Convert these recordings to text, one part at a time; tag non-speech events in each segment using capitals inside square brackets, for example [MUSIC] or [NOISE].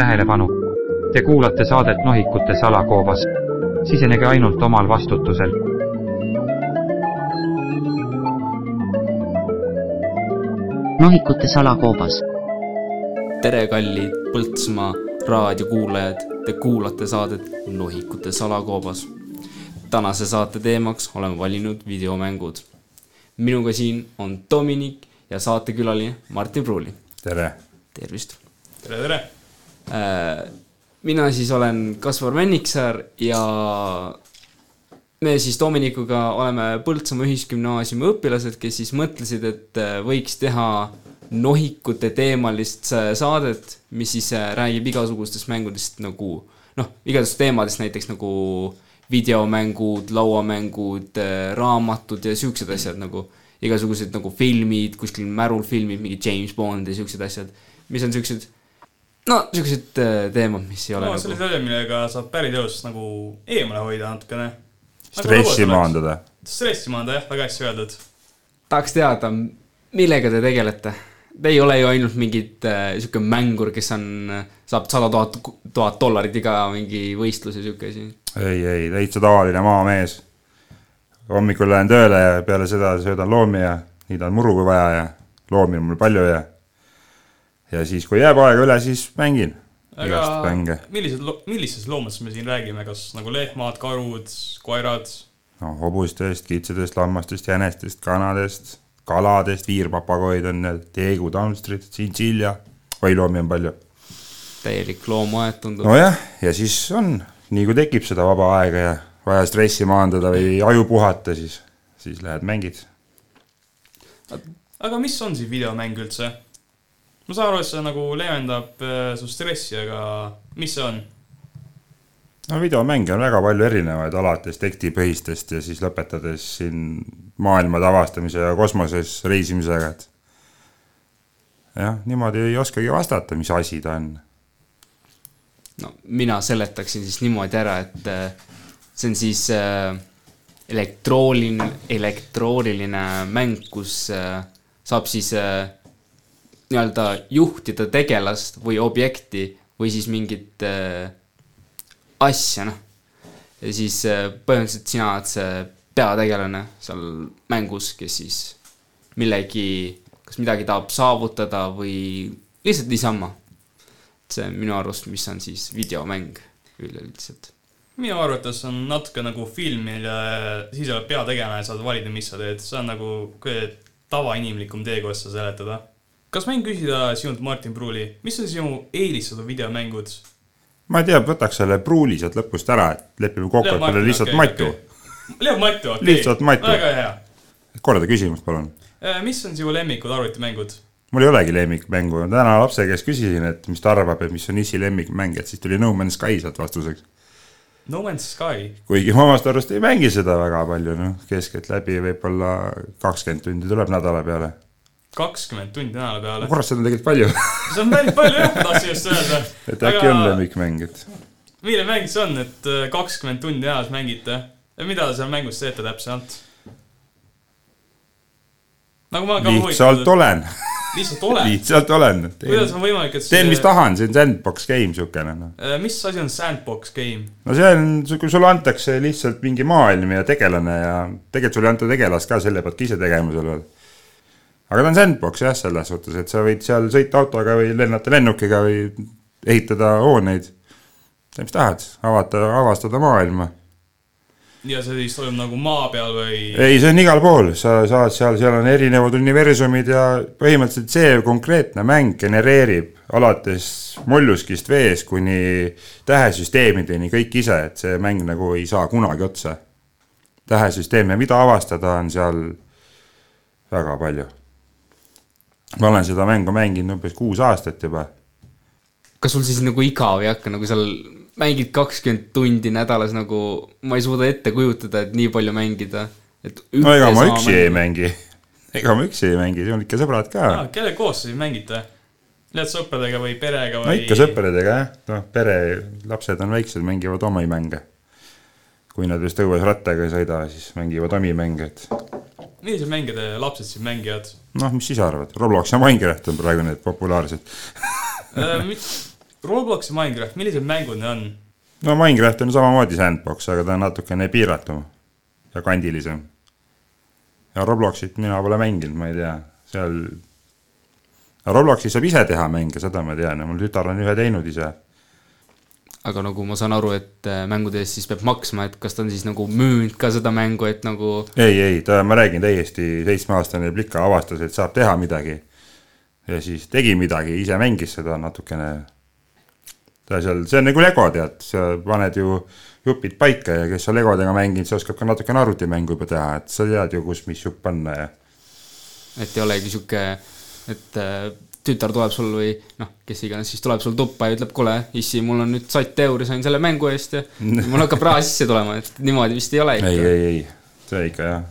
tähelepanu! Te kuulate saadet Nohikute salakoobas. sisenege ainult omal vastutusel. nohikute salakoobas. tere, kallid Põltsmaa raadiokuulajad, te kuulate saadet Nohikute salakoobas. tänase saate teemaks oleme valinud videomängud. minuga siin on Dominik ja saatekülaline Martin Pruuli. tere! tervist! tere, tere! Äh, mina siis olen Kaspar Männiksaar ja me siis Dominikuga oleme Põltsamaa Ühisgümnaasiumi õpilased, kes siis mõtlesid, et äh, võiks teha nohikute teemalist äh, saadet, mis siis räägib igasugustest mängudest nagu noh, igasugustest teemadest, näiteks nagu videomängud, lauamängud, raamatud ja siuksed asjad nagu. Igasugused nagu filmid, kuskil märul filmid, mingi James Bond ja siuksed asjad, mis on siuksed no siuksed teemad, mis ei ole no, nagu. sellised asjad, millega saab päriselus nagu eemale hoida natukene. stressi maandada. stressi maandada jah, väga hästi öeldud. tahaks teada, millega te tegelete? Te ei ole ju ainult mingid äh, sihuke mängur, kes on, saab sada tuhat, tuhat dollarit iga mingi võistlus ja sihuke asi. ei, ei, täitsa tavaline maamees. hommikul lähen tööle ja peale seda söödan loomi ja niidan muru, kui vaja ja loomi on mul palju ja ja siis, kui jääb aega üle, siis mängin igast mänge. millised, millistest loomadest me siin räägime, kas nagu lehmad, karud, koerad? no hobustest, kitsedest, lammastest, jänestest, kanadest, kaladest, viirpapagoid on, teegud, hamstrid, tšintšilja, oi loomi on palju. täielik loomaaed tundub. nojah, ja siis on, nii kui tekib seda vaba aega ja vaja stressi maandada või aju puhata, siis, siis lähed mängid. aga mis on siis videomäng üldse? Ma saan aru, et see nagu leevendab äh, su stressi, aga mis see on? no videomänge on väga palju erinevaid, alates tekstipõhistest ja siis lõpetades siin maailmade avastamise ja kosmoses reisimisega, et jah, niimoodi ei oskagi vastata, mis asi ta on. no mina seletaksin siis niimoodi ära, et äh, see on siis äh, elektrooniline, elektrooniline mäng, kus saab siis äh, nii-öelda juhtida tegelast või objekti või siis mingit äh, asja, noh. ja siis äh, põhimõtteliselt sina oled see peategelane seal mängus, kes siis millegi, kas midagi tahab saavutada või lihtsalt niisama. see on minu arust, mis on siis videomäng üleüldiselt minu arvates on natuke nagu film, mille siis oled peategelane ja saad valida, mis sa teed, see on nagu tavainimlikum tee, kuidas seda seletada kas võin küsida sinult, Martin Pruuli, mis on sinu eelistatud videomängud? ma ei tea, võtaks selle Pruuli sealt lõpust ära, et lepime kokku, et meil on lihtsalt okay, matu okay.. Leiab matu, okei okay.. lihtsalt matu. väga hea. korda küsimust, palun. mis on sinu lemmikud arvutimängud? mul ei olegi lemmikmängu, täna lapse käest küsisin, et mis ta arvab, et mis on issi lemmikmäng, et siis tuli No Man's Sky sealt vastuseks. No Man's Sky? kuigi ma omast arust ei mängi seda väga palju, noh, keskeltläbi võib-olla kakskümmend tundi tuleb nädala peale kakskümmend tundi nädala peale. kurat, seda on tegelikult palju see on päris palju jah, tahtsin just öelda. [LAUGHS] et äkki Aga... on lemmikmäng, et. milline mäng see on, et äh, kakskümmend tundi nädalas mängite? mida te seal mängus teete täpsemalt? nagu ma ka lihtsalt olen lihtsalt olen? [LAUGHS] lihtsalt olen. kuidas on võimalik, et see... teen, mis tahan, see on sandbox game siukene noh. Äh, mis asi on sandbox game? no see on, kui sulle antakse lihtsalt mingi maailm ja tegelane ja tegelikult sulle ei anta tegelast ka, selle pead ka ise tegema seal veel aga ta on sandbox jah, selles suhtes, et sa võid seal sõita autoga või lennata lennukiga või ehitada hooneid. tee, mis tahad, avata, avastada maailma. ja see siis toimub nagu maa peal või? ei, see on igal pool, sa saad seal, seal on erinevad universumid ja põhimõtteliselt see konkreetne mäng genereerib alates molluskist vees kuni tähesüsteemideni kõik ise, et see mäng nagu ei saa kunagi otsa. tähesüsteeme, mida avastada, on seal väga palju ma olen seda mängu mänginud umbes kuus aastat juba. kas sul siis nagu igav ei hakka, nagu seal mängid kakskümmend tundi nädalas nagu, ma ei suuda ette kujutada, et nii palju mängida. no ega ma üksi mängi. ei mängi, ega ma üksi ei mängi, siin on ikka sõbrad ka. kellega koos siis mängite? Lähed sõpradega või perega või? no ikka sõpradega jah, noh pere, lapsed on väiksed, mängivad omi mänge. kui nad just õues rattaga ei sõida, siis mängivad omi mänge, et. Milliseid mänge te lapsed siis mängivad? noh, mis siis arvad, Roblox ja Minecraft on praegu need populaarsed [LAUGHS] äh, Roblox ja Minecraft, millised mängud need on? no Minecraft on samamoodi sandbox, aga ta on natukene piiratum ja kandilisem. ja Robloxit mina pole mänginud, ma ei tea, seal. Robloxis saab ise teha mänge, seda ma tean ja mul tütar on ühe teinud ise. Aga nagu ma saan aru, et äh, mängude eest siis peab maksma, et kas ta on siis nagu müünud ka seda mängu, et nagu ei, ei, ta, ma räägin täiesti seitsmeaastane plika avastas, et saab teha midagi. ja siis tegi midagi, ise mängis seda natukene. ta seal, see on nagu Lego tead, sa paned ju jupid paika ja kes on Legodega mänginud, see oskab ka natukene arvutimängu juba teha, et sa tead ju, kus, mis jupp panna ja. et ei olegi sihuke, et äh, tütar tuleb sul või noh, kes iganes siis tuleb sul tuppa ja ütleb, kuule, issi, mul on nüüd sott euri, sain selle mängu eest ja [LAUGHS] mul hakkab raha sisse tulema, et niimoodi vist ei ole ei, ikka. ei, ei, see ikka jah.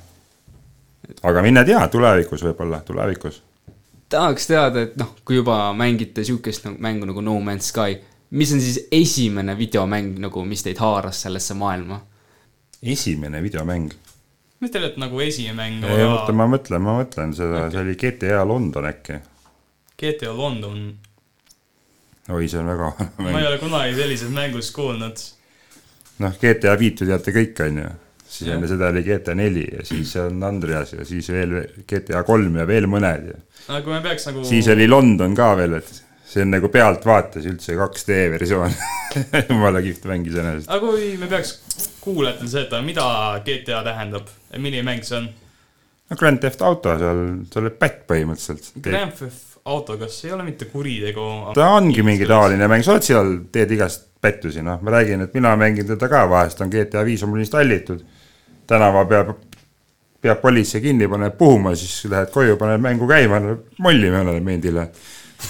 aga mine tea, tulevikus võib-olla, tulevikus. tahaks teada, et noh, kui juba mängite sihukest nagu, mängu nagu No Man's Sky, mis on siis esimene videomäng nagu, mis teid haaras sellesse maailma? esimene videomäng. mis teil, et nagu esimäng ei oota, ma mõtlen, ma mõtlen seda okay., see oli GTA London äkki. GTA London, oi, see on väga [LAUGHS] ma ei ole kunagi sellisest mängust kuulnud. noh, GTA viit ju teate kõik, on ju. siis enne seda oli GTA neli ja siis on Andreas ja siis veel GTA kolm ja veel mõned ja aga kui me peaks nagu siis oli London ka veel, et see on nagu pealtvaates üldse 2D versioon. [LAUGHS] jumala kihvt mäng iseenesest. aga kui me peaks kuulajatele seletada, mida GTA tähendab, milline mäng see on? no Grand Theft Auto seal, sa oled pätt põhimõtteliselt. Grand Theft Auto, kas see ei ole mitte kuritegu? ta ongi mingi taoline mäng, sa oled seal, teed igast pettusi, noh, ma räägin, et mina mängin teda ka. Vahest, on GTA viis on mul installitud. tänava peab, peab politsei kinni, paneb puhuma, siis lähed koju, paned mängu käima, molli me oleme meendile.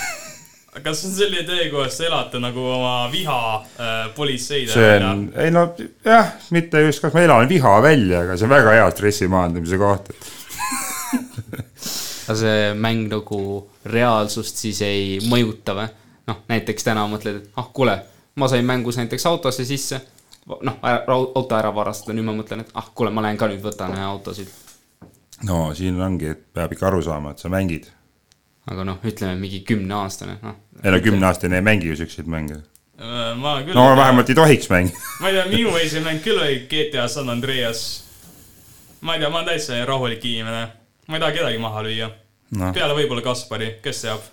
[LAUGHS] kas see on selline tee, kus te elate nagu oma viha äh, politseile see on, ei no jah, mitte just, kas ma elan viha välja, aga see on väga hea stressi maandamise koht, [LAUGHS] et aga see mäng nagu reaalsust siis ei mõjuta või? noh, näiteks täna mõtled, et ah kuule, ma sain mängus näiteks autosse sisse, noh, auto ära varastada, nüüd ma mõtlen, et ah kuule, ma lähen ka nüüd võtan ühe auto siit. no siin ongi, et peab ikka aru saama, et sa mängid. aga noh, ütleme mingi kümneaastane, noh. ei no kümneaastane ei mängi ju siukseid mänge. Äh, ma küll no vähemalt ei tohiks mängida. ma ei tea, minu esimene mäng küll oli GTA San Andreas. ma ei tea, ma olen täitsa rahulik inimene. Ma ei taha kedagi maha lüüa noh, peale võib-olla Kaspari, kes teab.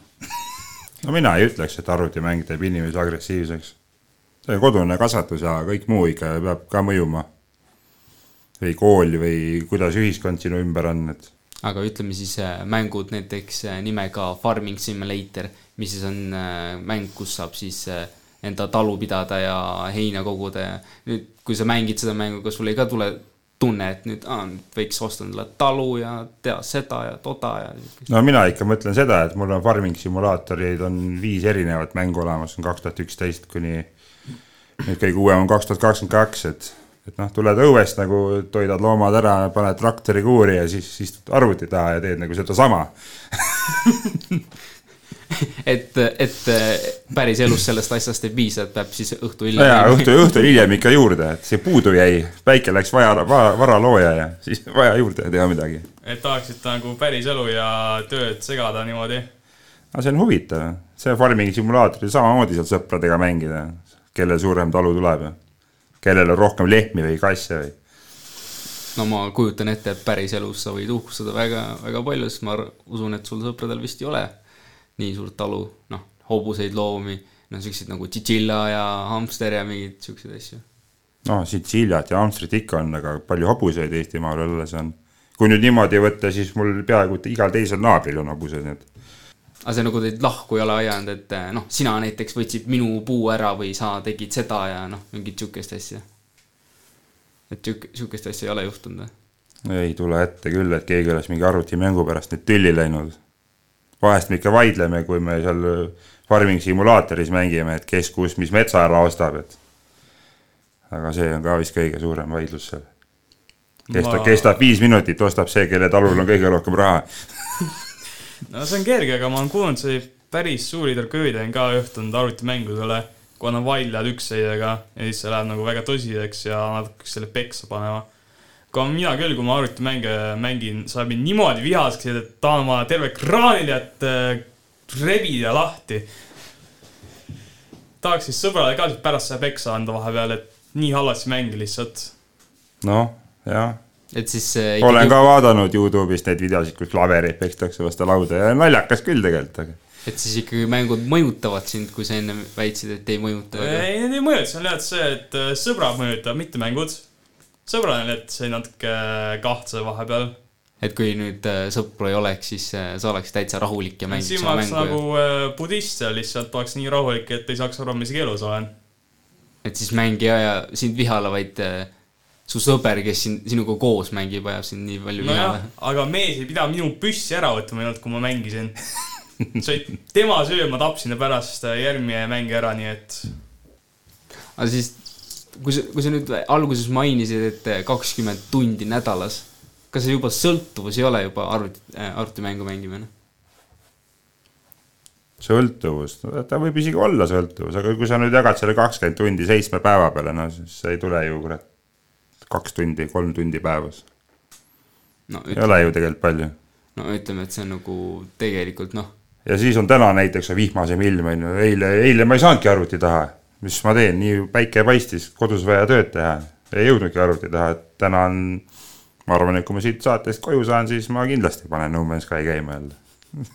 no mina ei ütleks, et arvutimäng teeb inimesi agressiivseks. see kodune kasvatus ja kõik muu ikka peab ka mõjuma. või kool või kuidas ühiskond sinu ümber on, et aga ütleme siis äh, mängud näiteks äh, nimega Farming Simulator, mis siis on äh, mäng, kus saab siis enda talu pidada ja heina koguda ja nüüd, kui sa mängid seda mängu, kas sul ei ka tule tunne, et nüüd, aa, võiks osta endale talu ja teha seda ja toda ja no mina ikka mõtlen seda, et mul on farming simulaatoreid on viis erinevat mängu olemas, on kaks tuhat üksteist kuni nüüd kõige uuem on kaks tuhat kakskümmend kaks, et, et noh, tuled õuest nagu toidad loomad ära, paned traktori kuuri ja siis istud arvuti taha ja teed nagu sedasama. [LAUGHS] [LAUGHS] et, et päris elus sellest asjast ei piisa, et peab siis õhtu no jaa, hiljem õhtu, õhtul hiljem ikka juurde, et see puudu jäi, päike läks vaja, vara looja ja siis [LAUGHS] vaja juurde teha midagi. et tahaksite nagu päris elu ja tööd segada niimoodi. aga see on huvitav, see farming simulaatoril samamoodi seal sõpradega mängida, kellel suurem talu tuleb ja kellel on rohkem lehmi või kasse või. no ma kujutan ette, et päris elus sa võid uhkustada väga, väga palju, sest ma usun, et sul sõpradel vist ei ole nii suurt talu, noh, hobuseid, loomi, noh, siukseid nagu tšintšilla ja hamster ja mingeid siukseid asju. noh, Sitsiiliat ja Amstrit ikka on, aga palju hobuseid Eestimaal alles on. kui nüüd niimoodi võtta, siis mul peaaegu igal teisel naabril on hobused, nii et aga see nagu teid lahku ei ole ajanud, et eh, noh, sina näiteks võtsid minu puu ära või sa tegid seda ja noh, mingit siukest asja. et siuk-, siukest asja ei ole juhtunud või? ei tule ette küll, et keegi oleks mingi arvutimängu pärast nüüd tülli läinud. Vahest me ikka vaidleme, kui me seal farming simulaatoris mängime, et kes kus mis metsa ära ostab, et aga see on ka vist kõige suurem vaidlus seal. kestab Ma-, kestab viis minutit, ostab see, kelle talul on kõige rohkem raha. [LAUGHS] no see on kerge, aga ma olen kuulnud, see päris suuri tragöödia on ka juhtunud arvutimängudele, kui nad vaidlevad üksteisega ja siis see läheb nagu väga tõsiseks ja nad hakkaks selle peksa panema. Aga mina küll, kui ma arvutimänge mängin, saab mind niimoodi vihaseks, et tahan oma terve kraaniljat äh, rebida lahti. tahaks siis sõbrale ka siis pärast seda peksa anda vahepeal, et nii halvasti mängi lihtsalt. noh, jah. et siis äh, olen ka vaadanud Youtube'ist neid videosid, kus klavereid pekstakse vastu lauda ja naljakas küll tegelikult, aga et siis ikkagi mängud mõjutavad sind, kui sa enne väitsid, et ei mõjuta. ei, need ei mõjuta, see on lihtsalt see, et äh, sõbrad mõjutavad, mitte mängud. Sõbral on lihtsalt see natuke kahtlase vahepeal. et kui nüüd äh, sõpru ei oleks, siis äh, sa oleks täitsa rahulik ja mängiks oma mängu nagu äh, budist ja lihtsalt oleks nii rahulik, et ei saaks aru, mis keelus olen. et siis mängija ja sind vihale, vaid äh, su sõber, kes siin sinuga koos mängib, ajab sind nii palju nojah vihale., aga mees ei pidanud minu püssi ära võtma ainult, kui ma mängisin. see oli tema süü, ma tapsin ta pärast äh, järgmine mäng ära, nii et aga siis, kui sa, kui sa nüüd alguses mainisid, et kakskümmend tundi nädalas, kas see juba sõltuvus ei ole juba arvuti äh,, arvutimängu mängimine? sõltuvus, ta võib isegi olla sõltuvus, aga kui sa nüüd jagad selle kakskümmend tundi seitsme päeva peale, no siis ei tule ju kurat kaks tundi, kolm tundi päevas. no ei ole ju tegelikult palju. no ütleme, et see on nagu tegelikult noh, ja siis on täna näiteks vihmasem ilm on ju, eile, eile ma ei saanudki arvuti taha. Mis ma teen, nii päike paistis, kodus vaja tööd teha, ei jõudnudki arvuti taha, et täna on, ma arvan, et kui ma siit saatest koju saan, siis ma kindlasti panen No Man's Sky käima jälle. [LAUGHS]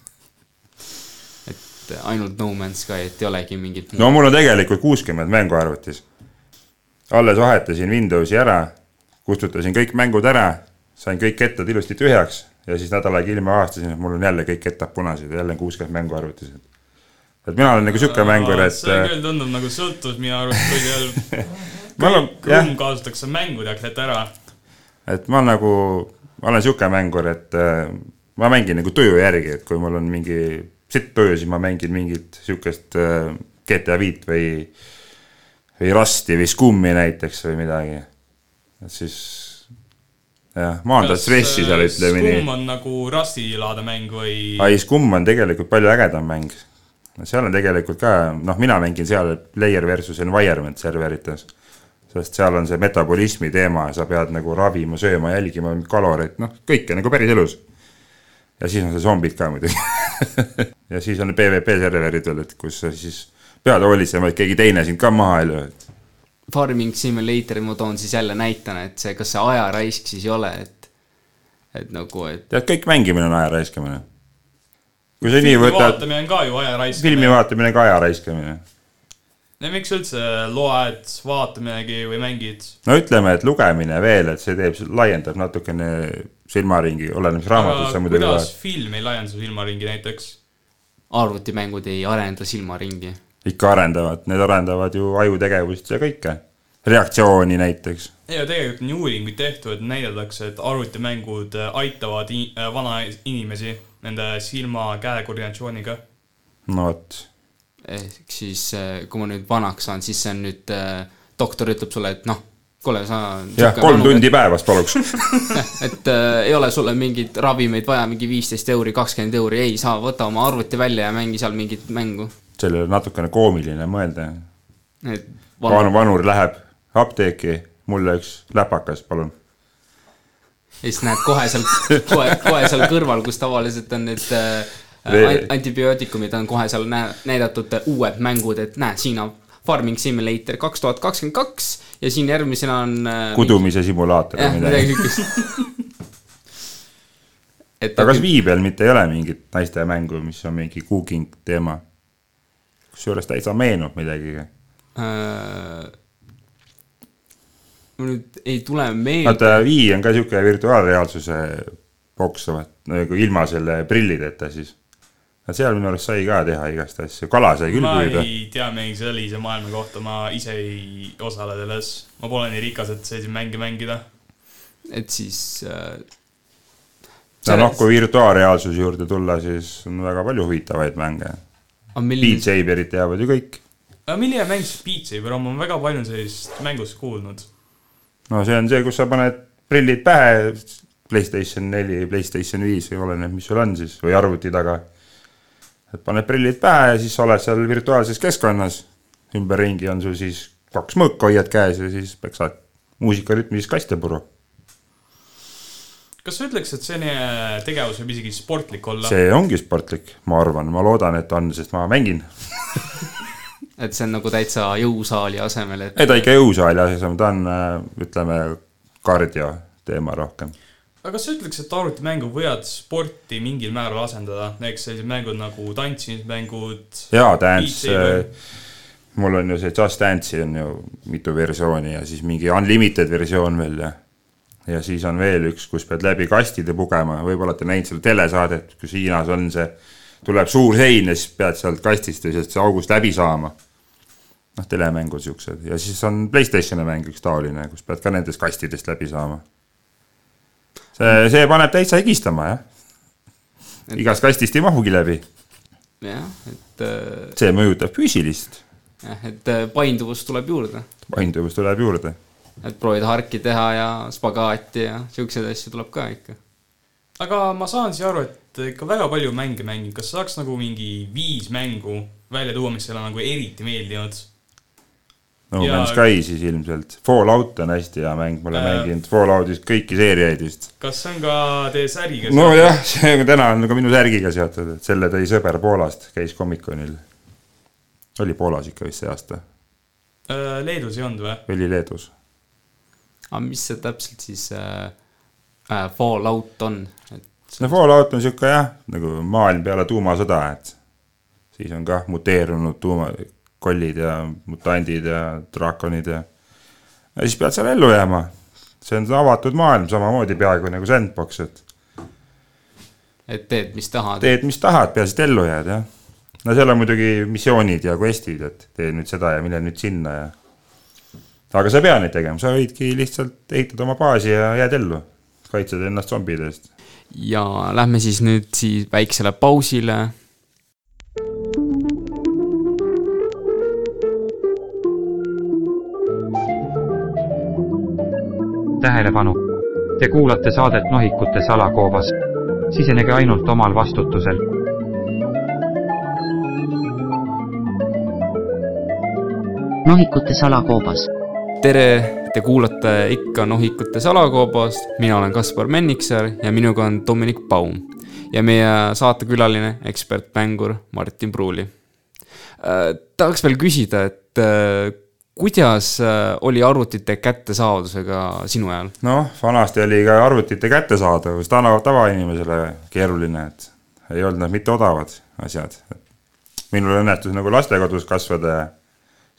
et ainult No Man's Sky, et ei olegi mingit no mul on tegelikult kuuskümmend mängu arvutis. alles vahetasin Windowsi ära, kustutasin kõik mängud ära, sain kõik kettad ilusti tühjaks ja siis nädal aega hiljem avastasin, et mul on jälle kõik kettad punased ja jälle kuuskümmend mängu arvutis. et mina olen nagu sihuke mängur, et see küll tundub nagu sõltuvus minu arust [LAUGHS] kõik jah ruum, kasutatakse mängude ette ära. et ma nagu, ma olen sihuke mängur, et äh, ma mängin nagu tuju järgi, et kui mul on mingi sitt tuju, siis ma mängin mingit sihukest äh, GTA viit või, või Rusti või Scummi näiteks või midagi. et siis jah, maandad stressi seal ütleme nii Scum on nagu Rust-laade mäng või? ai, Scum on tegelikult palju ägedam mäng. Seal on tegelikult ka, noh, mina mängin seal player versus environment serverites. sest seal on see metabolismi teema ja sa pead nagu ravima, sööma, jälgima kaloreid, noh, kõike nagu päris elus. ja siis on see zombid ka muidugi. [LAUGHS] ja siis on PVP serverid veel, et kus sa siis pead hoolitsema, et keegi teine sind ka maha ei löö. Farming Simulatori ma toon siis jälle näitena, et see, kas see ajaraisk siis ei ole, et et nagu, et tead, kõik mängimine on aja raiskamine. Kui sa nii filmi võtad, vaatamine on ka ju aja raiskamine. filmi vaatamine ka aja raiskamine ja miks üldse loed, vaataminegi või mängid? no ütleme, et lugemine veel, et see teeb, laiendab natukene silmaringi, oleneb mis raamatut sa muidugi kuidas loed. film ei laienda su silmaringi näiteks? arvutimängud ei arenda silmaringi. ikka arendavad, need arendavad ju ajutegevust ja kõike. reaktsiooni näiteks. ja tegelikult on ju uuringuid tehtud, et näidatakse, et arvutimängud äh, aitavad i- äh, vana inimesi nende silma-käe koordinatsiooniga. no vot, ehk siis, kui ma nüüd vanaks saan, siis see on nüüd äh,, doktor ütleb sulle, et noh, kuule, sa. jah, kolm tundi. päevas paluks. [LAUGHS] et äh, ei ole sulle mingeid ravimeid vaja, mingi viisteist euri, kakskümmend euri, ei, sa võta oma arvuti välja ja mängi seal mingit mängu. sellele natukene koomiline mõelda. et vanu, vana, vanur läheb apteeki, mulle üks läpakas, palun. Ja siis näed kohe seal, kohe, kohe seal kõrval, kus tavaliselt on need äh, antibiootikumid on kohe seal nä- näidatud uued mängud, et näed, siin on Farming Simulator kaks tuhat kakskümmend kaks ja siin järgmisena on äh, kudumise simulaator jah, või midagi siukest. [LAUGHS] et aga kas Vii peal mitte ei ole mingit naiste mängu, mis on mingi cooking teema? kusjuures täitsa meenub midagi. äh, mul nüüd ei tule meelde. vaata, Wii on ka sihuke virtuaalreaalsuse boks, nagu ilma selle prillideta siis. seal minu arust sai ka teha igast asju, kala sai küll ma püüda. ei tea mingi sellise maailma kohta, ma ise ei osale selles. ma pole nii rikas, et selliseid mänge mängida. et siis äh,. ja noh, kui virtuaalreaalsuse juurde tulla, siis on väga palju huvitavaid mänge. Beat milline, Saberit teavad ju kõik. aga milline mäng siis Beat Saber on, ma olen väga palju sellisest mängust kuulnud. No see on see, kus sa paned prillid pähe, Playstation neli, Playstation viis või oleneb, mis sul on siis või arvuti taga. et paned prillid pähe ja siis sa oled seal virtuaalses keskkonnas. ümberringi on sul siis kaks mõõka hoiad käes ja siis peksad muusikarütmis kastepuru. kas sa ütleks, et selline tegevus võib isegi sportlik olla? see ongi sportlik, ma arvan, ma loodan, et on, sest ma mängin. [LAUGHS] et see on nagu täitsa jõusaali asemel, et ei, ta ikka jõusaali asemel, ta on äh, ütleme kardio teema rohkem. aga kas sa ütleks, et arvutimängud võivad sporti mingil määral asendada, näiteks sellised mängud nagu tantsimismängud, jaa, Dance Saber., mul on ju see Just Dance'i on ju mitu versiooni ja siis mingi unlimited versioon veel ja ja siis on veel üks, kus pead läbi kastide pugema, võib-olla olete näinud seda telesaadet, kus Hiinas on see, tuleb suur sein ja siis pead sealt kastist või sealt august läbi saama. noh, telemängud siuksed ja siis on Playstationi mäng üks taoline, kus pead ka nendest kastidest läbi saama. see, see paneb täitsa higistama jah. igast kastist ei mahugi läbi, jah, et äh, see mõjutab füüsilist jah, et äh, painduvust tuleb juurde. painduvus tuleb juurde et proovida harki teha ja spagaati ja siukseid asju tuleb ka ikka. aga ma saan siia aru, et ikka väga palju mänge mängid, kas saaks nagu mingi viis mängu välja tuua, mis sulle nagu eriti meeldinud? No Ja- Man's Sky siis ilmselt, Fallout on hästi hea mäng, ma olen Äh. mänginud Falloutist kõiki seeriaid vist. kas see on ka teie säriga nojah, see on täna on ka minu särgiga seotud, et selle tõi sõber Poolast, käis Comic-Conil. oli Poolas ikka vist see aasta, Äh, Leedus ei olnud või? oli Leedus? aga mis see täpselt siis äh, äh, Fallout on, et no Fallout on sihuke jah, nagu maailm peale tuumasõda, et siis on kah muteerunud tuumakollid ja mutandid ja draakonid ja ja siis pead seal ellu jääma. see on avatud maailm samamoodi peaaegu nagu sandbox, et et teed, mis tahad. teed, mis tahad, peaasi, et ellu jääd, jah. no seal on muidugi missioonid ja quest'id, et tee nüüd seda ja mine nüüd sinna ja. aga sa ei pea neid tegema, sa võidki lihtsalt ehitad oma baasi ja jääd ellu. kaitsed ennast zombide eest. ja lähme siis nüüd siis väiksele pausile. Tähelepanu! Te kuulate saadet Nohikute salakoobas. sisenege ainult omal vastutusel. nohikute salakoobas, tere, te kuulate ikka Nohikute salakoobast, mina olen Kaspar Menniksaar ja minuga on Dominic Baum ja meie saatekülaline, ekspertmängur Martin Pruuli äh,. tahaks veel küsida, et äh, kuidas äh, oli arvutite kättesaadusega sinu ajal? noh, vanasti oli ka arvutite kättesaadavus tava, tavainimesele keeruline, et ei olnud nad mitte odavad asjad. minul õnnestus nagu lastekodus kasvada ja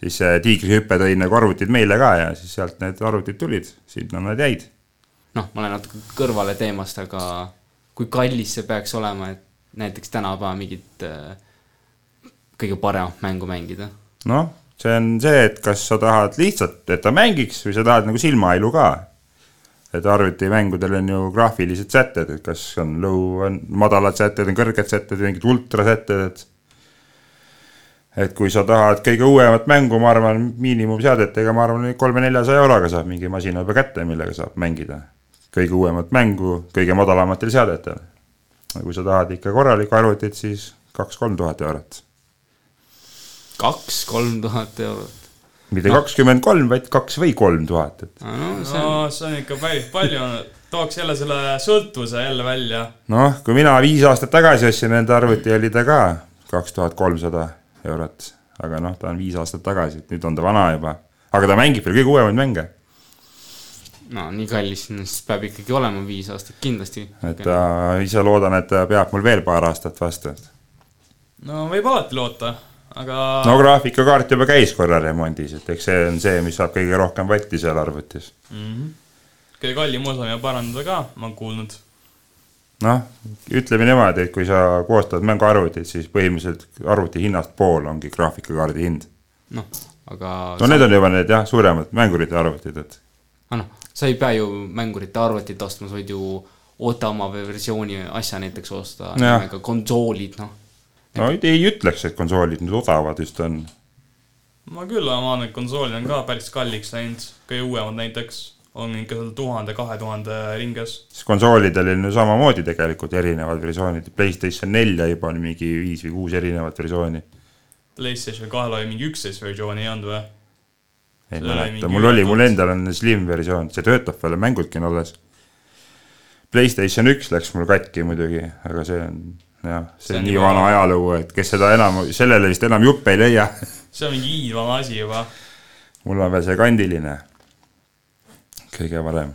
siis see tiigrihüpe tõi nagu arvutid meile ka ja siis sealt need arvutid tulid, sinna nad jäid noh, ma olen natuke kõrvale teemast, aga kui kallis see peaks olema, et näiteks tänapäeva mingit äh, kõige paremat mängu mängida? noh, see on see, et kas sa tahad lihtsalt, et ta mängiks või sa tahad nagu silmailu ka. et arvutimängudel on ju graafilised sätted, et kas on low, on madalad sätted, on kõrged sätted, mingid ultrasätted, et et kui sa tahad kõige uuemat mängu, ma arvan, miinimumseadetega, ma arvan, kolme-neljasaja euroga saab mingi masina juba kätte, millega saab mängida. kõige uuemat mängu kõige madalamatel seadetel. kui sa tahad ikka korralikku arvutit, siis kaks-kolm tuhat eurot kaks-kolm tuhat eurot. mitte kakskümmend kolm, vaid kaks või kolm tuhat, et no see on no see on ikka päris palju, tooks jälle selle sõltuvuse jälle välja. noh, kui mina viis aastat tagasi ostsin enda arvuti, oli ta ka kaks tuhat kolmsada eurot, aga noh, ta on viis aastat tagasi, et nüüd on ta vana juba, aga ta mängib veel kõige uuemaid mänge, no nii kallis, siis peab ikkagi olema viis aastat kindlasti. et ta ise loodan, et ta peab mul veel paar aastat vastu. no võib alati loota, aga no graafikakaart juba käis korra remondis, et eks see on see, mis saab kõige rohkem vatti seal arvutis. kõige kallim osa ju parandada ka, ma olen kuulnud. noh, ütleme niimoodi, et kui sa koostad mänguarvutit, siis põhimõtteliselt arvuti hinnast pool ongi graafikakaardi hind. noh, aga no need on juba need jah, suuremad mängurite arvutid, et aga noh, sa ei pea ju mängurite arvutit ostma, sa võid ju odavama versiooni asja näiteks osta, konsoolid, noh. No ei, ei ütleks, et konsoolid nüüd odavad just on ma küll vaadanud, et konsoolid on ka päris kalliks läinud, kõige uuemad näiteks on ikka seal tuhande, kahe tuhande ringes. siis konsoolidel on ju samamoodi tegelikult erinevad versioonid, Playstation nelja juba on mingi viis või kuus erinevat versiooni. PlayStation kahel oli mingi üksteist versiooni ei olnud või? ei mäleta, mul oli, mul endal on slim versioon, see töötab veel, mängudki on alles. Playstation üks läks mul katki muidugi, aga see on jah, see on nii vana ajalugu, et kes seda enam, sellele vist enam juppe ei leia. see on mingi hiidvana asi juba. mul on veel see kandiline. kõige parem.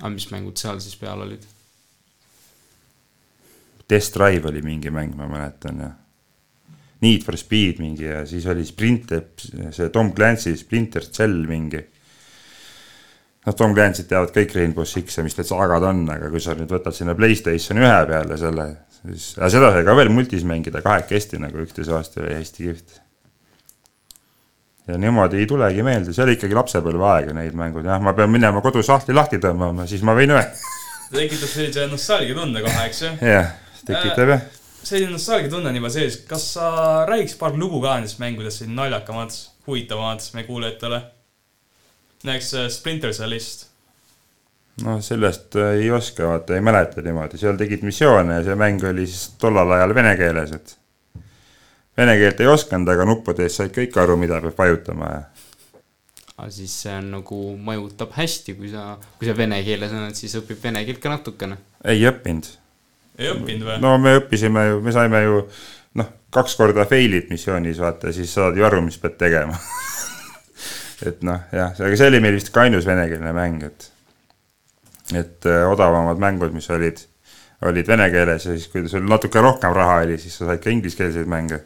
aga mis mängud seal siis peal olid? Test Drive oli mingi mäng, ma mäletan ja. Need for Speed mingi ja siis oli Sprint, see Tom Clancy Splinter Cell mingi. noh, Tom Clancy't teavad kõik Rainbow Six ja mis need saagad on, aga kui sa nüüd võtad sinna Playstationi ühe peale selle, siis, aga seda sai ka veel multis mängida kahekesti nagu üksteise vastu oli hästi kihvt. ja niimoodi ei tulegi meelde, see oli ikkagi lapsepõlveaeg ja need mängud, jah, ma pean minema kodus sahtli lahti tõmbama, siis ma võin öelda. tekitab sellise nostalgia tunde kohe, eks ju. jah, tekitab jah. selline nostalgia tunne on juba sees, kas sa räägiks paar lugu ka nendest mängudest, selline naljakamad, huvitavamad meie kuulajatele? Näiteks äh, Splinter Cellist. noh, sellest äh, ei oska, vaata, ei mäleta niimoodi, seal tegid missioone ja see mäng oli siis tollal ajal vene keeles, et vene keelt ei osanud, aga nuppudes said kõik aru, mida peab vajutama ja aga siis see on nagu mõjutab hästi, kui sa, kui sa vene keeles oled, siis õpib vene keelt ka natukene. ei õppinud. ei õppinud või? no me õppisime ju, me saime ju noh, kaks korda fail'id missioonis, vaata, siis saad ju aru, mis pead tegema. [LAUGHS] et noh, jah, aga see oli meil vist ka ainus venekeelne mäng, et et äh, odavamad mängud, mis olid, olid vene keeles ja siis, kui sul natuke rohkem raha oli, siis sa said ka ingliskeelseid mänge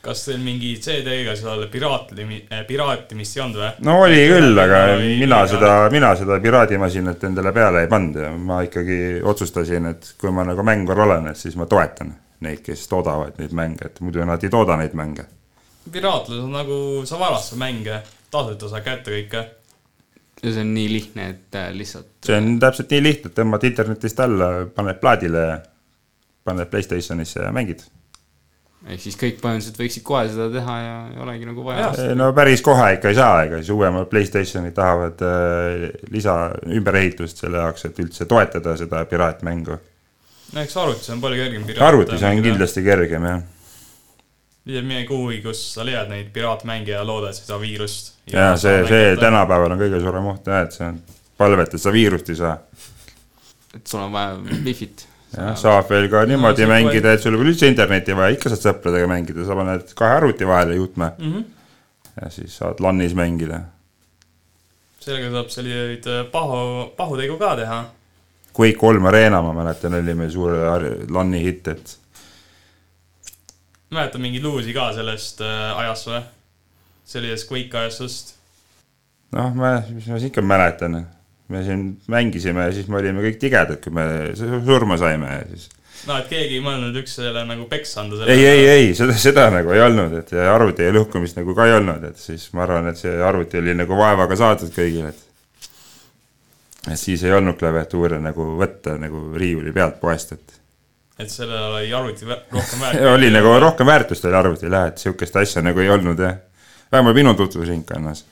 kas teil mingi CD-ga seal piraatimi-, piraatimist ei olnud või? no oli küll, aga Või mina liiga- seda, mina seda piraadimasinat endale peale ei pannud ja ma ikkagi otsustasin, et kui ma nagu mängur olen, et siis ma toetan neid, kes toodavad neid mänge, et muidu nad ei tooda neid mänge. Piraatlus on nagu, sa varastad mänge, tasuta saad kätte kõike. ja see on nii lihtne, et äh, lihtsalt see on täpselt nii lihtne, et tõmbad internetist alla, paned plaadile, paned Playstationisse ja mängid. ehk siis kõik põhimõtteliselt võiksid kohe seda teha ja ei olegi nagu vaja. no päris kohe ikka ei saa, ega siis uuemad Playstationid tahavad äh, lisa ümberehitust selle jaoks, et üldse toetada seda piraatmängu. no eks arvutis on palju kergem piraat. arvutis on. kindlasti kergem jah ei mine kuhugi, kus sa leiad neid piraatmänge ja loodad, et sa ei saa viirust. ja see, see. tänapäeval on kõige suurem oht jah, et see on palvet, et sa viirust ei saa. et sul on vaja wifi't. jah, saab veel ka niimoodi no, mängida, et sul pole üldse internetti vaja, ikka saad sõpradega mängida, sa paned kahe arvuti vahele juhtme Mm -hmm. ja siis saad LAN-is mängida. sellega saab selliseid äh, pahu, pahutegu ka teha. Quake kolm Arena, ma mäletan, oli meil suur ar- LAN-i hitt, et mäletad mingeid lugusid ka sellest äh, ajast või? sellisest Quake ajastust. noh, ma, mis ma siis ikka mäletan, me siin mängisime ja siis me olime kõik tigedad, kui me su- surma saime ja siis no et keegi ei mõelnud üksteisele nagu peksa anda ei, ei, ei, seda, seda nagu ei olnud, et ja arvuti lõhkumist nagu ka ei olnud, et siis ma arvan, et see arvuti oli nagu vaevaga saadud kõigile, et et siis ei olnud klaviatuure nagu võtta nagu riiuli pealt poest, et et sellel oli arvuti rohkem väärt. [LAUGHS] oli nagu rohkem väärtust oli arvutil jah, et sihukest asja nagu ei olnud jah. vähemalt minu tutvusringkonnas.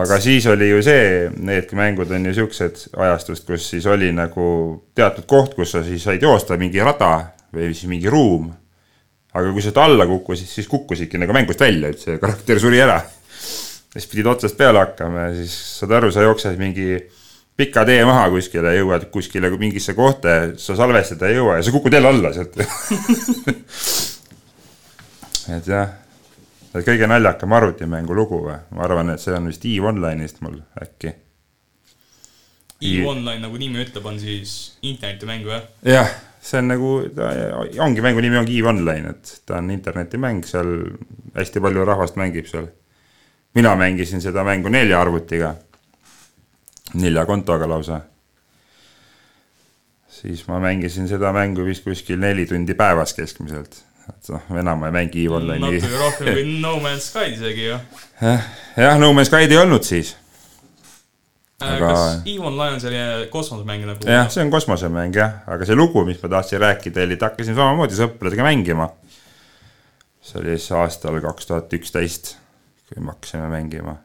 aga siis oli ju see, need mängud on ju siuksed ajastust, kus siis oli nagu teatud koht, kus sa siis said joosta mingi rada või siis mingi ruum. aga kui sealt alla kukkusid, siis kukkusidki nagu mängust välja üldse, karakter suri ära. siis pidid otsast peale hakkama ja siis saad aru, sa jooksed mingi pika tee maha kuskile, jõuad kuskile mingisse kohta ja sa salvestada ei jõua ja sa kukud jälle alla sealt. [LAUGHS] et jah, et kõige naljakam arvutimängu lugu või, ma arvan, et see on vist EVE Online'ist mul äkki. EVE Online nagu nimi ütleb, on siis internetimäng või? jah, see on nagu, ta ongi mängu nimi ongi EVE Online, et ta on internetimäng, seal hästi palju rahvast mängib seal. mina mängisin seda mängu nelja arvutiga, nelja kontoga lausa. siis ma mängisin seda mängu vist kuskil neli tundi päevas keskmiselt, et noh, enam ma ei mängi Online'i. natuke rohkem kui No Man's Sky isegi ju. jah, No Man's Sky'd ei olnud siis, Aga- kas EVE Online on selline kosmosemäng nagu? jah, see on kosmosemäng jah, aga see lugu, mis ma tahtsin rääkida, oli, et hakkasin samamoodi sõpradega mängima. see oli siis aastal kaks tuhat üksteist, kui me hakkasime mängima.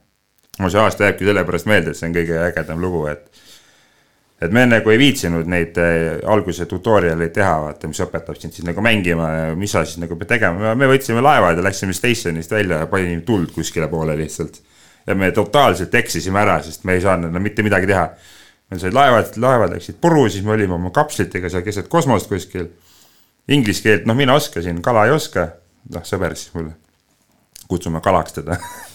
Mul see aasta jääbki sellepärast meelde, et see on kõige ägedam lugu, et et me nagu ei viitsinud neid eh, alguse tutorial'eid teha, vaata, mis õpetab sind siis nagu mängima ja mis sa siis nagu pead tegema, me võtsime laevad ja läksime station'ist välja ja panime tuld kuskile poole lihtsalt. ja me totaalselt eksisime ära, sest me ei saanud enam mitte midagi teha. meil said laevad, laevad läksid puru, siis me olime oma kapslitega seal keset kosmost kuskil. Inglise keelt, noh, mina oskasin, kala ei oska. noh, sõber siis mul, kutsume kalaks teda [LAUGHS]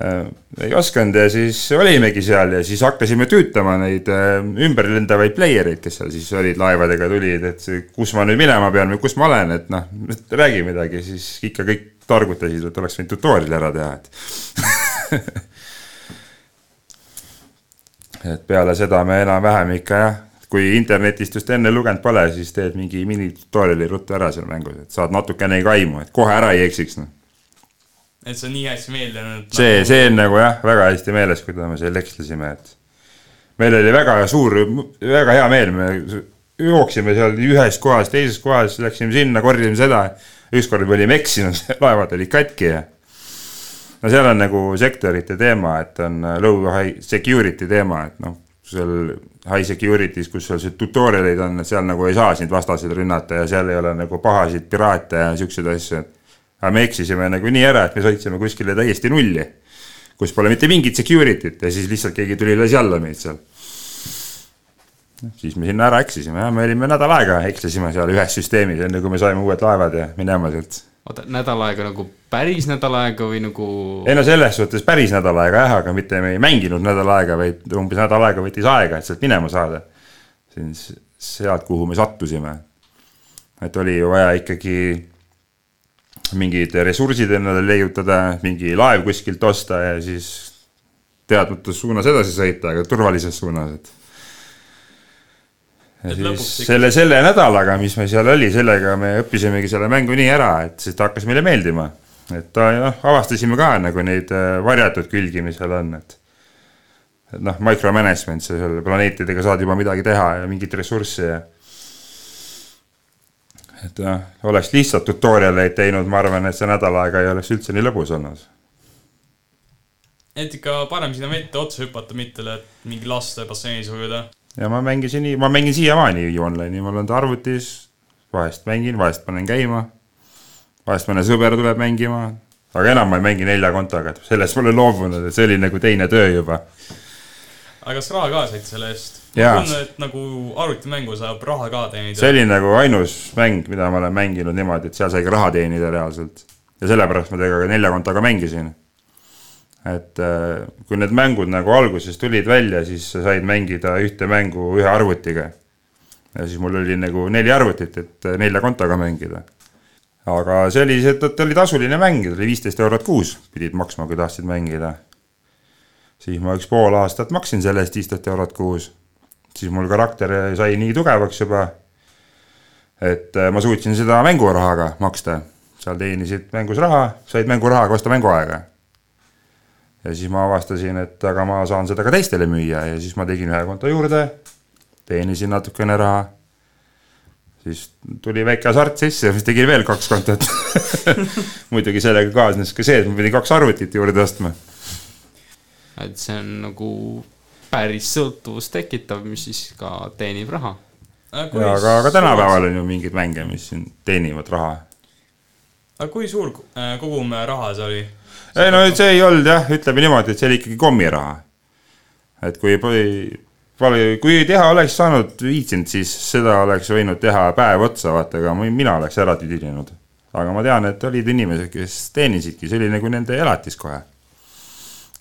ei osanud ja siis olimegi seal ja siis hakkasime tüütama neid äh, ümberlendavaid playereid, kes seal siis olid laevadega tulid, et kus ma nüüd minema pean või kus ma olen, et noh, räägi midagi, siis ikka kõik targutasid, et oleks võinud tutorial'i ära teha, et [LAUGHS] et peale seda me enam-vähem ikka jah, kui internetist just enne lugenud pole, siis teed mingi minitutorial'i ruttu ära seal mängus, et saad natukenegi aimu, et kohe ära ei eksiks noh. Et see on nii hästi meeldinud. see, see on nagu jah, väga hästi meeles, kui me seal ekslesime, et meil oli väga suur, väga hea meel, me jooksime seal ühest kohast teises kohas, läksime sinna, korjasime seda. ükskord me olime eksinud, [LAUGHS] laevad olid katki ja. no seal on nagu sektorite teema, et on low high security teema, et noh, seal high security's, kus seal see tutorial'id on, seal nagu ei saa sind vastaseid rünnata ja seal ei ole nagu pahasid piraate ja siukseid asju, et aga me eksisime nagu nii ära, et me sõitsime kuskile täiesti nulli, kus pole mitte mingit security't ja siis lihtsalt keegi tuli lasi alla meid seal. siis me sinna ära eksisime me olime nädal aega ekslesime seal ühes süsteemis, enne kui me saime uued laevad ja minema sealt. oota, nädal aega nagu päris nädal aega või nagu ei no selles suhtes päris nädal aega jah, aga mitte me ei mänginud nädal aega, vaid umbes nädal aega võttis aega, et sealt minema saada. siis sealt, kuhu me sattusime. et oli ju vaja ikkagi mingid ressursid endale leiutada, mingi laev kuskilt osta ja siis teadmatus suunas edasi sõita, aga turvalises suunas, et. ja Et siis selle, selle nädalaga, mis meil seal oli, sellega me õppisimegi selle mängu nii ära, et siis ta hakkas meile meeldima. et ta noh, avastasime ka nagu neid äh, varjatud külgi, mis seal on, et et noh, micromanagement, sa seal planeetidega saad juba midagi teha ja mingit ressurssi ja et noh, oleks lihtsalt tutorial'eid teinud, ma arvan, et see nädal aega ei oleks üldse nii lõbus olnud. et ikka parem sinna vette otsa hüpata, mitte mingi laste basseinis ujuda. ja ma mängisin ma mängin siiamaani online'i, mul on ta arvutis, vahest mängin, vahest panen käima, vahest mõne sõber tuleb mängima, aga enam ma ei mängi nelja kontoga, et sellest ma olen loobunud, et see oli nagu teine töö juba. aga kas raha ka said selle eest? Kuulen, et nagu arvutimängu saab raha ka teenida. see oli nagu ainus mäng, mida ma olen mänginud niimoodi, et seal sai ka raha teenida reaalselt. ja sellepärast ma temaga nelja kontoga mängisin. et äh, kui need mängud nagu alguses tulid välja, siis sa said mängida ühte mängu ühe arvutiga. ja siis mul oli nagu neli arvutit, et äh, nelja kontoga mängida. aga see oli, see ta oli tasuline mäng, ta oli viisteist eurot kuus, pidid maksma, kui tahtsid mängida. siis ma üks pool aastat maksin selle eest viisteist eurot kuus siis mul karakter sai nii tugevaks juba, et äh, ma suutsin seda mängurahaga maksta. seal teenisid mängus raha, said mängurahaga osta mänguaega. ja siis ma avastasin, et aga ma saan seda ka teistele müüa ja siis ma tegin ühe konto juurde, teenisin natukene raha. siis tuli väike hasart sisse, siis tegin veel kaks kontot. [LAUGHS] muidugi sellega kaasnes ka see, et ma pidin kaks arvutit juurde ostma et see on nagu päris sõltuvust tekitav, mis siis ka teenib raha. ja aga, aga tänapäeval on ju mingeid mänge, mis siin teenivad raha aga kui suur äh, kogum raha see oli? ei no see ei olnud jah, ütleme niimoodi, et see oli ikkagi kommiraha. et kui, kui teha oleks saanud viitsinud, siis seda oleks võinud teha päev otsa, vaata, aga ma- mina oleks ära tüdinenud. aga ma tean, et olid inimesed, kes teenisidki, see oli nagu nende elatis kohe.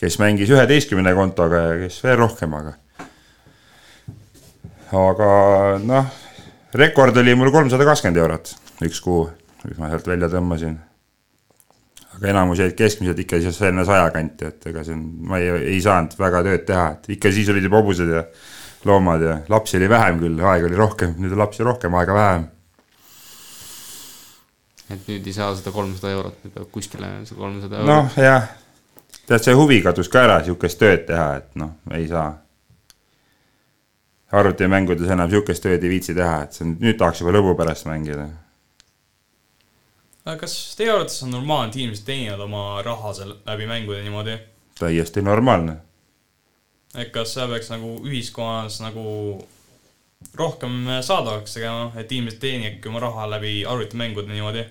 Kes mängis üheteistkümne kontoga ja kes veel rohkem, aga. noh, rekord oli mul kolmsada kakskümmend eurot üks kuu, mis ma sealt välja tõmbasin aga enamus jäid keskmiselt ikka siis enne saja kanti, et ega see on, ma ei, ei saanud väga tööd teha, et ikka siis olid juba hobused ja loomad ja lapsi oli vähem küll, aega oli rohkem, nüüd on lapsi rohkem, aega vähem. et nüüd ei saa seda kolmsada eurot, nüüd peab kuskile see kolmsada eurot noh, jah, tead see huvi kadus ka ära sihukest tööd teha, et noh, ei saa. arvutimängudes enam sihukest tööd ei viitsi teha, et see on, nüüd tahaks juba lõbu pärast mängida. aga kas teie arvates on normaalne, et inimesed teenivad oma raha seal läbi mängude niimoodi? täiesti normaalne. et kas see peaks nagu ühiskonnas nagu rohkem saadavaks tegema, et inimesed teenivadki oma raha läbi arvutimängude niimoodi?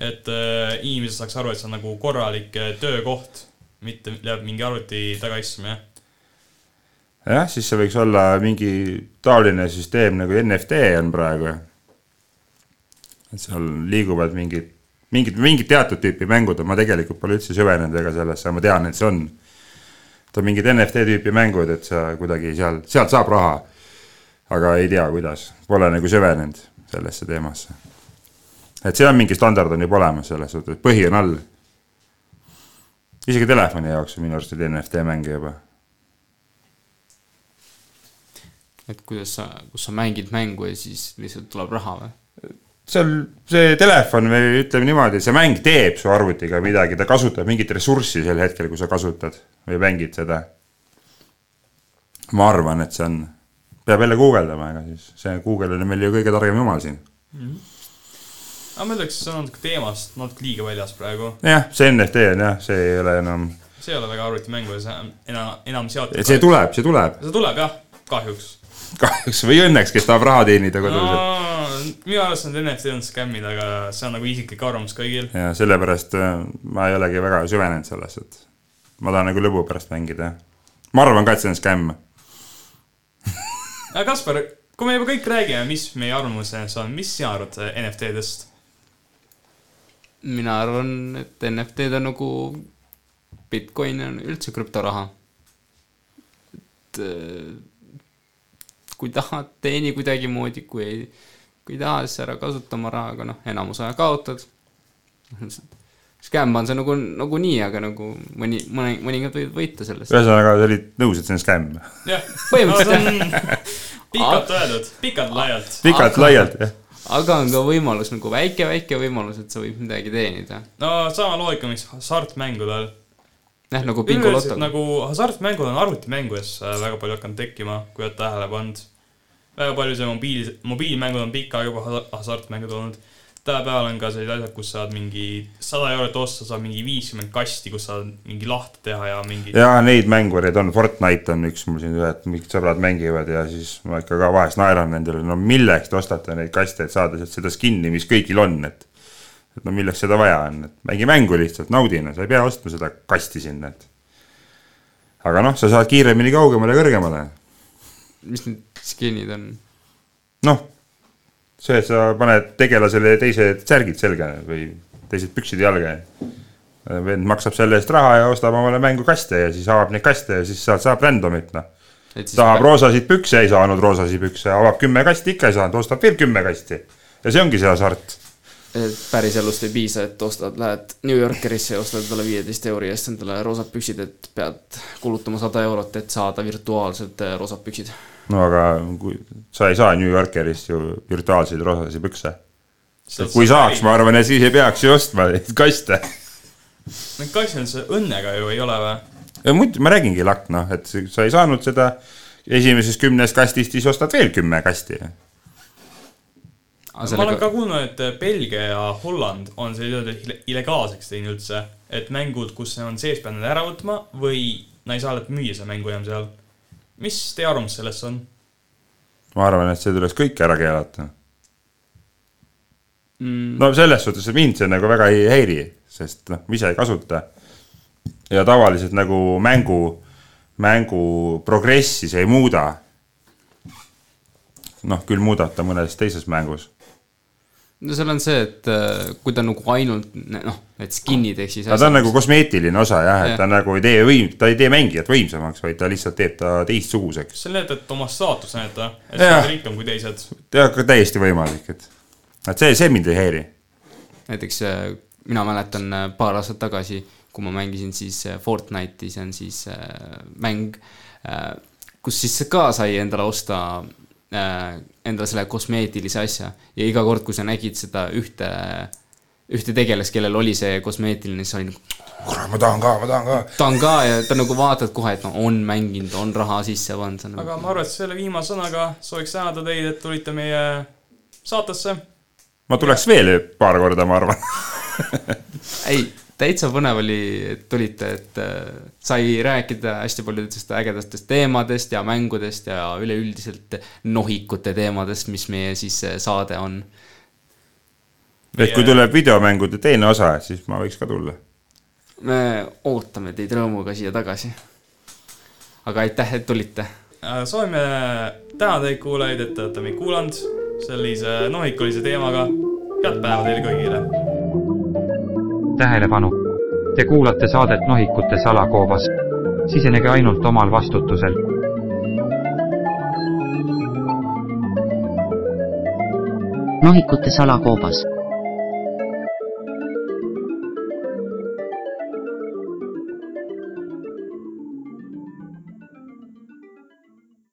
Et äh, inimesed saaks aru, et see on nagu korralik äh, töökoht, mitte läbi mingi arvuti taga istumine. jah, siis see võiks olla mingi taoline süsteem nagu NFT on praegu. et seal liiguvad mingid, mingid, mingid teatud tüüpi mängud, ma tegelikult pole üldse süvenenud ega sellesse, ma tean, et see on. et on mingid NFT tüüpi mängud, et sa kuidagi seal, sealt saab raha. aga ei tea, kuidas, pole nagu süvenenud sellesse teemasse. Et seal mingi standard on juba olemas selles suhtes, põhi on all. isegi telefoni jaoks on minu arust neid NFT mänge juba et kuidas sa, kus sa mängid mängu ja siis lihtsalt tuleb raha või? seal see telefon või ütleme niimoodi, see mäng teeb su arvutiga midagi, ta kasutab mingit ressurssi sel hetkel, kui sa kasutad või mängid seda. ma arvan, et see on, peab jälle guugeldama, ega siis see Google on meil ju kõige targem jumal siin mm. -hmm. Aga ma ütleks, see on natuke teemast natuke liiga väljas praegu. jah, see NFT on jah, see ei ole enam. see ei ole väga arvutimängu ja see enam, enam seotud. see tuleb, see tuleb. see tuleb jah, kahjuks kahjuks või õnneks, kes tahab raha teenida kodus no,. minu arust need NFT on skämmid, aga see on nagu isiklik arvamus kõigil. ja sellepärast äh, ma ei olegi väga süvenenud sellesse, et ma tahan nagu lõbu pärast mängida. ma arvan ka, et see on skämm aga Kaspar, kui me juba kõik räägime, mis meie arvamuses on, mis sina arvad NFT-dest? Mina arvan, et NFT-d on nagu Bitcoin on üldse krüptoraha. et äh, kui tahad, teeni kuidagimoodi, kui ei, kui ei taha, siis ära kasuta oma raha, aga noh, enamus aja kaotad. Scam on see nagu, nagunii, aga nagu mõni, mõni, mõningad võivad võita sellest. ühesõnaga, sa olid nõus, et see on skäm? jah, põhimõtteliselt jah. pikalt öeldud, pikalt-laialt. pikalt-laialt, jah aga on ka võimalus nagu väike-väike võimalus, et sa võid midagi teenida. no sama loogika, mis hasartmängudel. jah, nagu bingoloto. nagu hasartmängud on arvutimängudes väga palju hakanud tekkima, kui oled tähele pannud väga palju see mobiil, mobiilmängud on pikka aega juba hasartmängud olnud. Tänapäeval on ka sellised asjad, kus saad mingi sada eurot osta, saad mingi viiskümmend kasti, kus saad mingi lahti teha ja mingi. ja neid mängureid on, Fortnite on üks mul siin ühed, mingid sõbrad mängivad ja siis ma ikka ka vahest naeran nendele, no milleks te ostate neid kaste, et saada sealt seda skin'i, mis kõigil on, et. et no milleks seda vaja on, et mängi mängu lihtsalt, naudi, no sa ei pea ostma seda kasti sinna, et. aga noh, sa saad kiiremini kaugemale, kõrgemale. mis need skin'id on? noh, see, et sa paned tegelasele teised särgid selga või teised püksid jalga. vend maksab selle eest raha ja ostab omale mängukaste ja siis avab neid kaste ja siis sealt saab random'it, noh. tahab roosasid pükse, ei saanud roosasid pükse, avab kümme kasti, ikka ei saanud, ostab veel kümme kasti. ja see ongi see hasart et päriselust ei piisa, et ostad, lähed New Yorkerisse ja ostad endale viieteist euri eest endale roosad püksid, et pead kulutama sada eurot, et saada virtuaalsed roosad püksid no aga kui sa ei saa New Yorkerist ju virtuaalseid rohelisi pükse. kui saaks, ma arvan, et siis ei peaks ju ostma neid kaste. Need kastid õnnega ju ei ole või? muidu ma räägingi lakk, noh, et sa ei saanud seda esimesest kümnest kastist, siis ostad veel kümme kasti. ma olen ka kuulnud, et Belgia ja Holland on selle illegaalseks teinud üldse, et mängud, kus on sees, pead need ära võtma või no ei saa müüa seda mängu enam seal mis teie arvamus sellest on? ma arvan, et see tuleks kõik ära keelata mm.. no selles suhtes, et mind see nagu väga ei häiri, sest noh, ma ise ei kasuta. ja tavaliselt nagu mängu, mängu progressi see ei muuda. noh, küll muudab ta mõnes teises mängus no seal on see, et äh, kui ta nagu ainult noh, need skin'id ehk siis. aga ta on nagu kosmeetiline osa jah, et ta nagu ei tee võim-, ta ei tee mängijat võimsamaks, vaid ta lihtsalt teeb ta teistsuguseks. see näitab, et oma staatust näidata, et sa oled rikkam kui teised. jah, ka täiesti võimalik, et, et see, see mind ei häiri. näiteks äh, mina mäletan äh, paar aastat tagasi, kui ma mängisin siis Fortnite'i, see on siis mäng, kus siis ka sai endale osta endale selle kosmeetilise asja ja iga kord, kui sa nägid seda ühte, ühte tegelast, kellel oli see kosmeetiline, siis oli nagu. kurat, ma tahan ka, ma tahan ka. tahan ka ja ta nagu vaatad kohe, et no on mänginud, on raha sisse pannud. aga nagu... ma arvan, et selle viimase sõnaga sooviks tänada teid, et tulite meie saatesse. ma tuleks veel paar korda, ma arvan ei täitsa põnev oli, et tulite, et äh, sai rääkida hästi paljudest ägedatest teemadest ja mängudest ja üleüldiselt nohikute teemadest, mis meie siis äh, saade on. et kui tuleb videomängude teine osa, siis ma võiks ka tulla. me ootame teid rõõmuga siia tagasi. aga aitäh, et tulite. Äh, soovime tänada teid kuulajaid, et te olete meid kuulanud sellise nohikulise teemaga head päeva teile kõigile! Tähelepanu! Te kuulate saadet Nohikute salakoobas. sisenege ainult omal vastutusel. nohikute salakoobas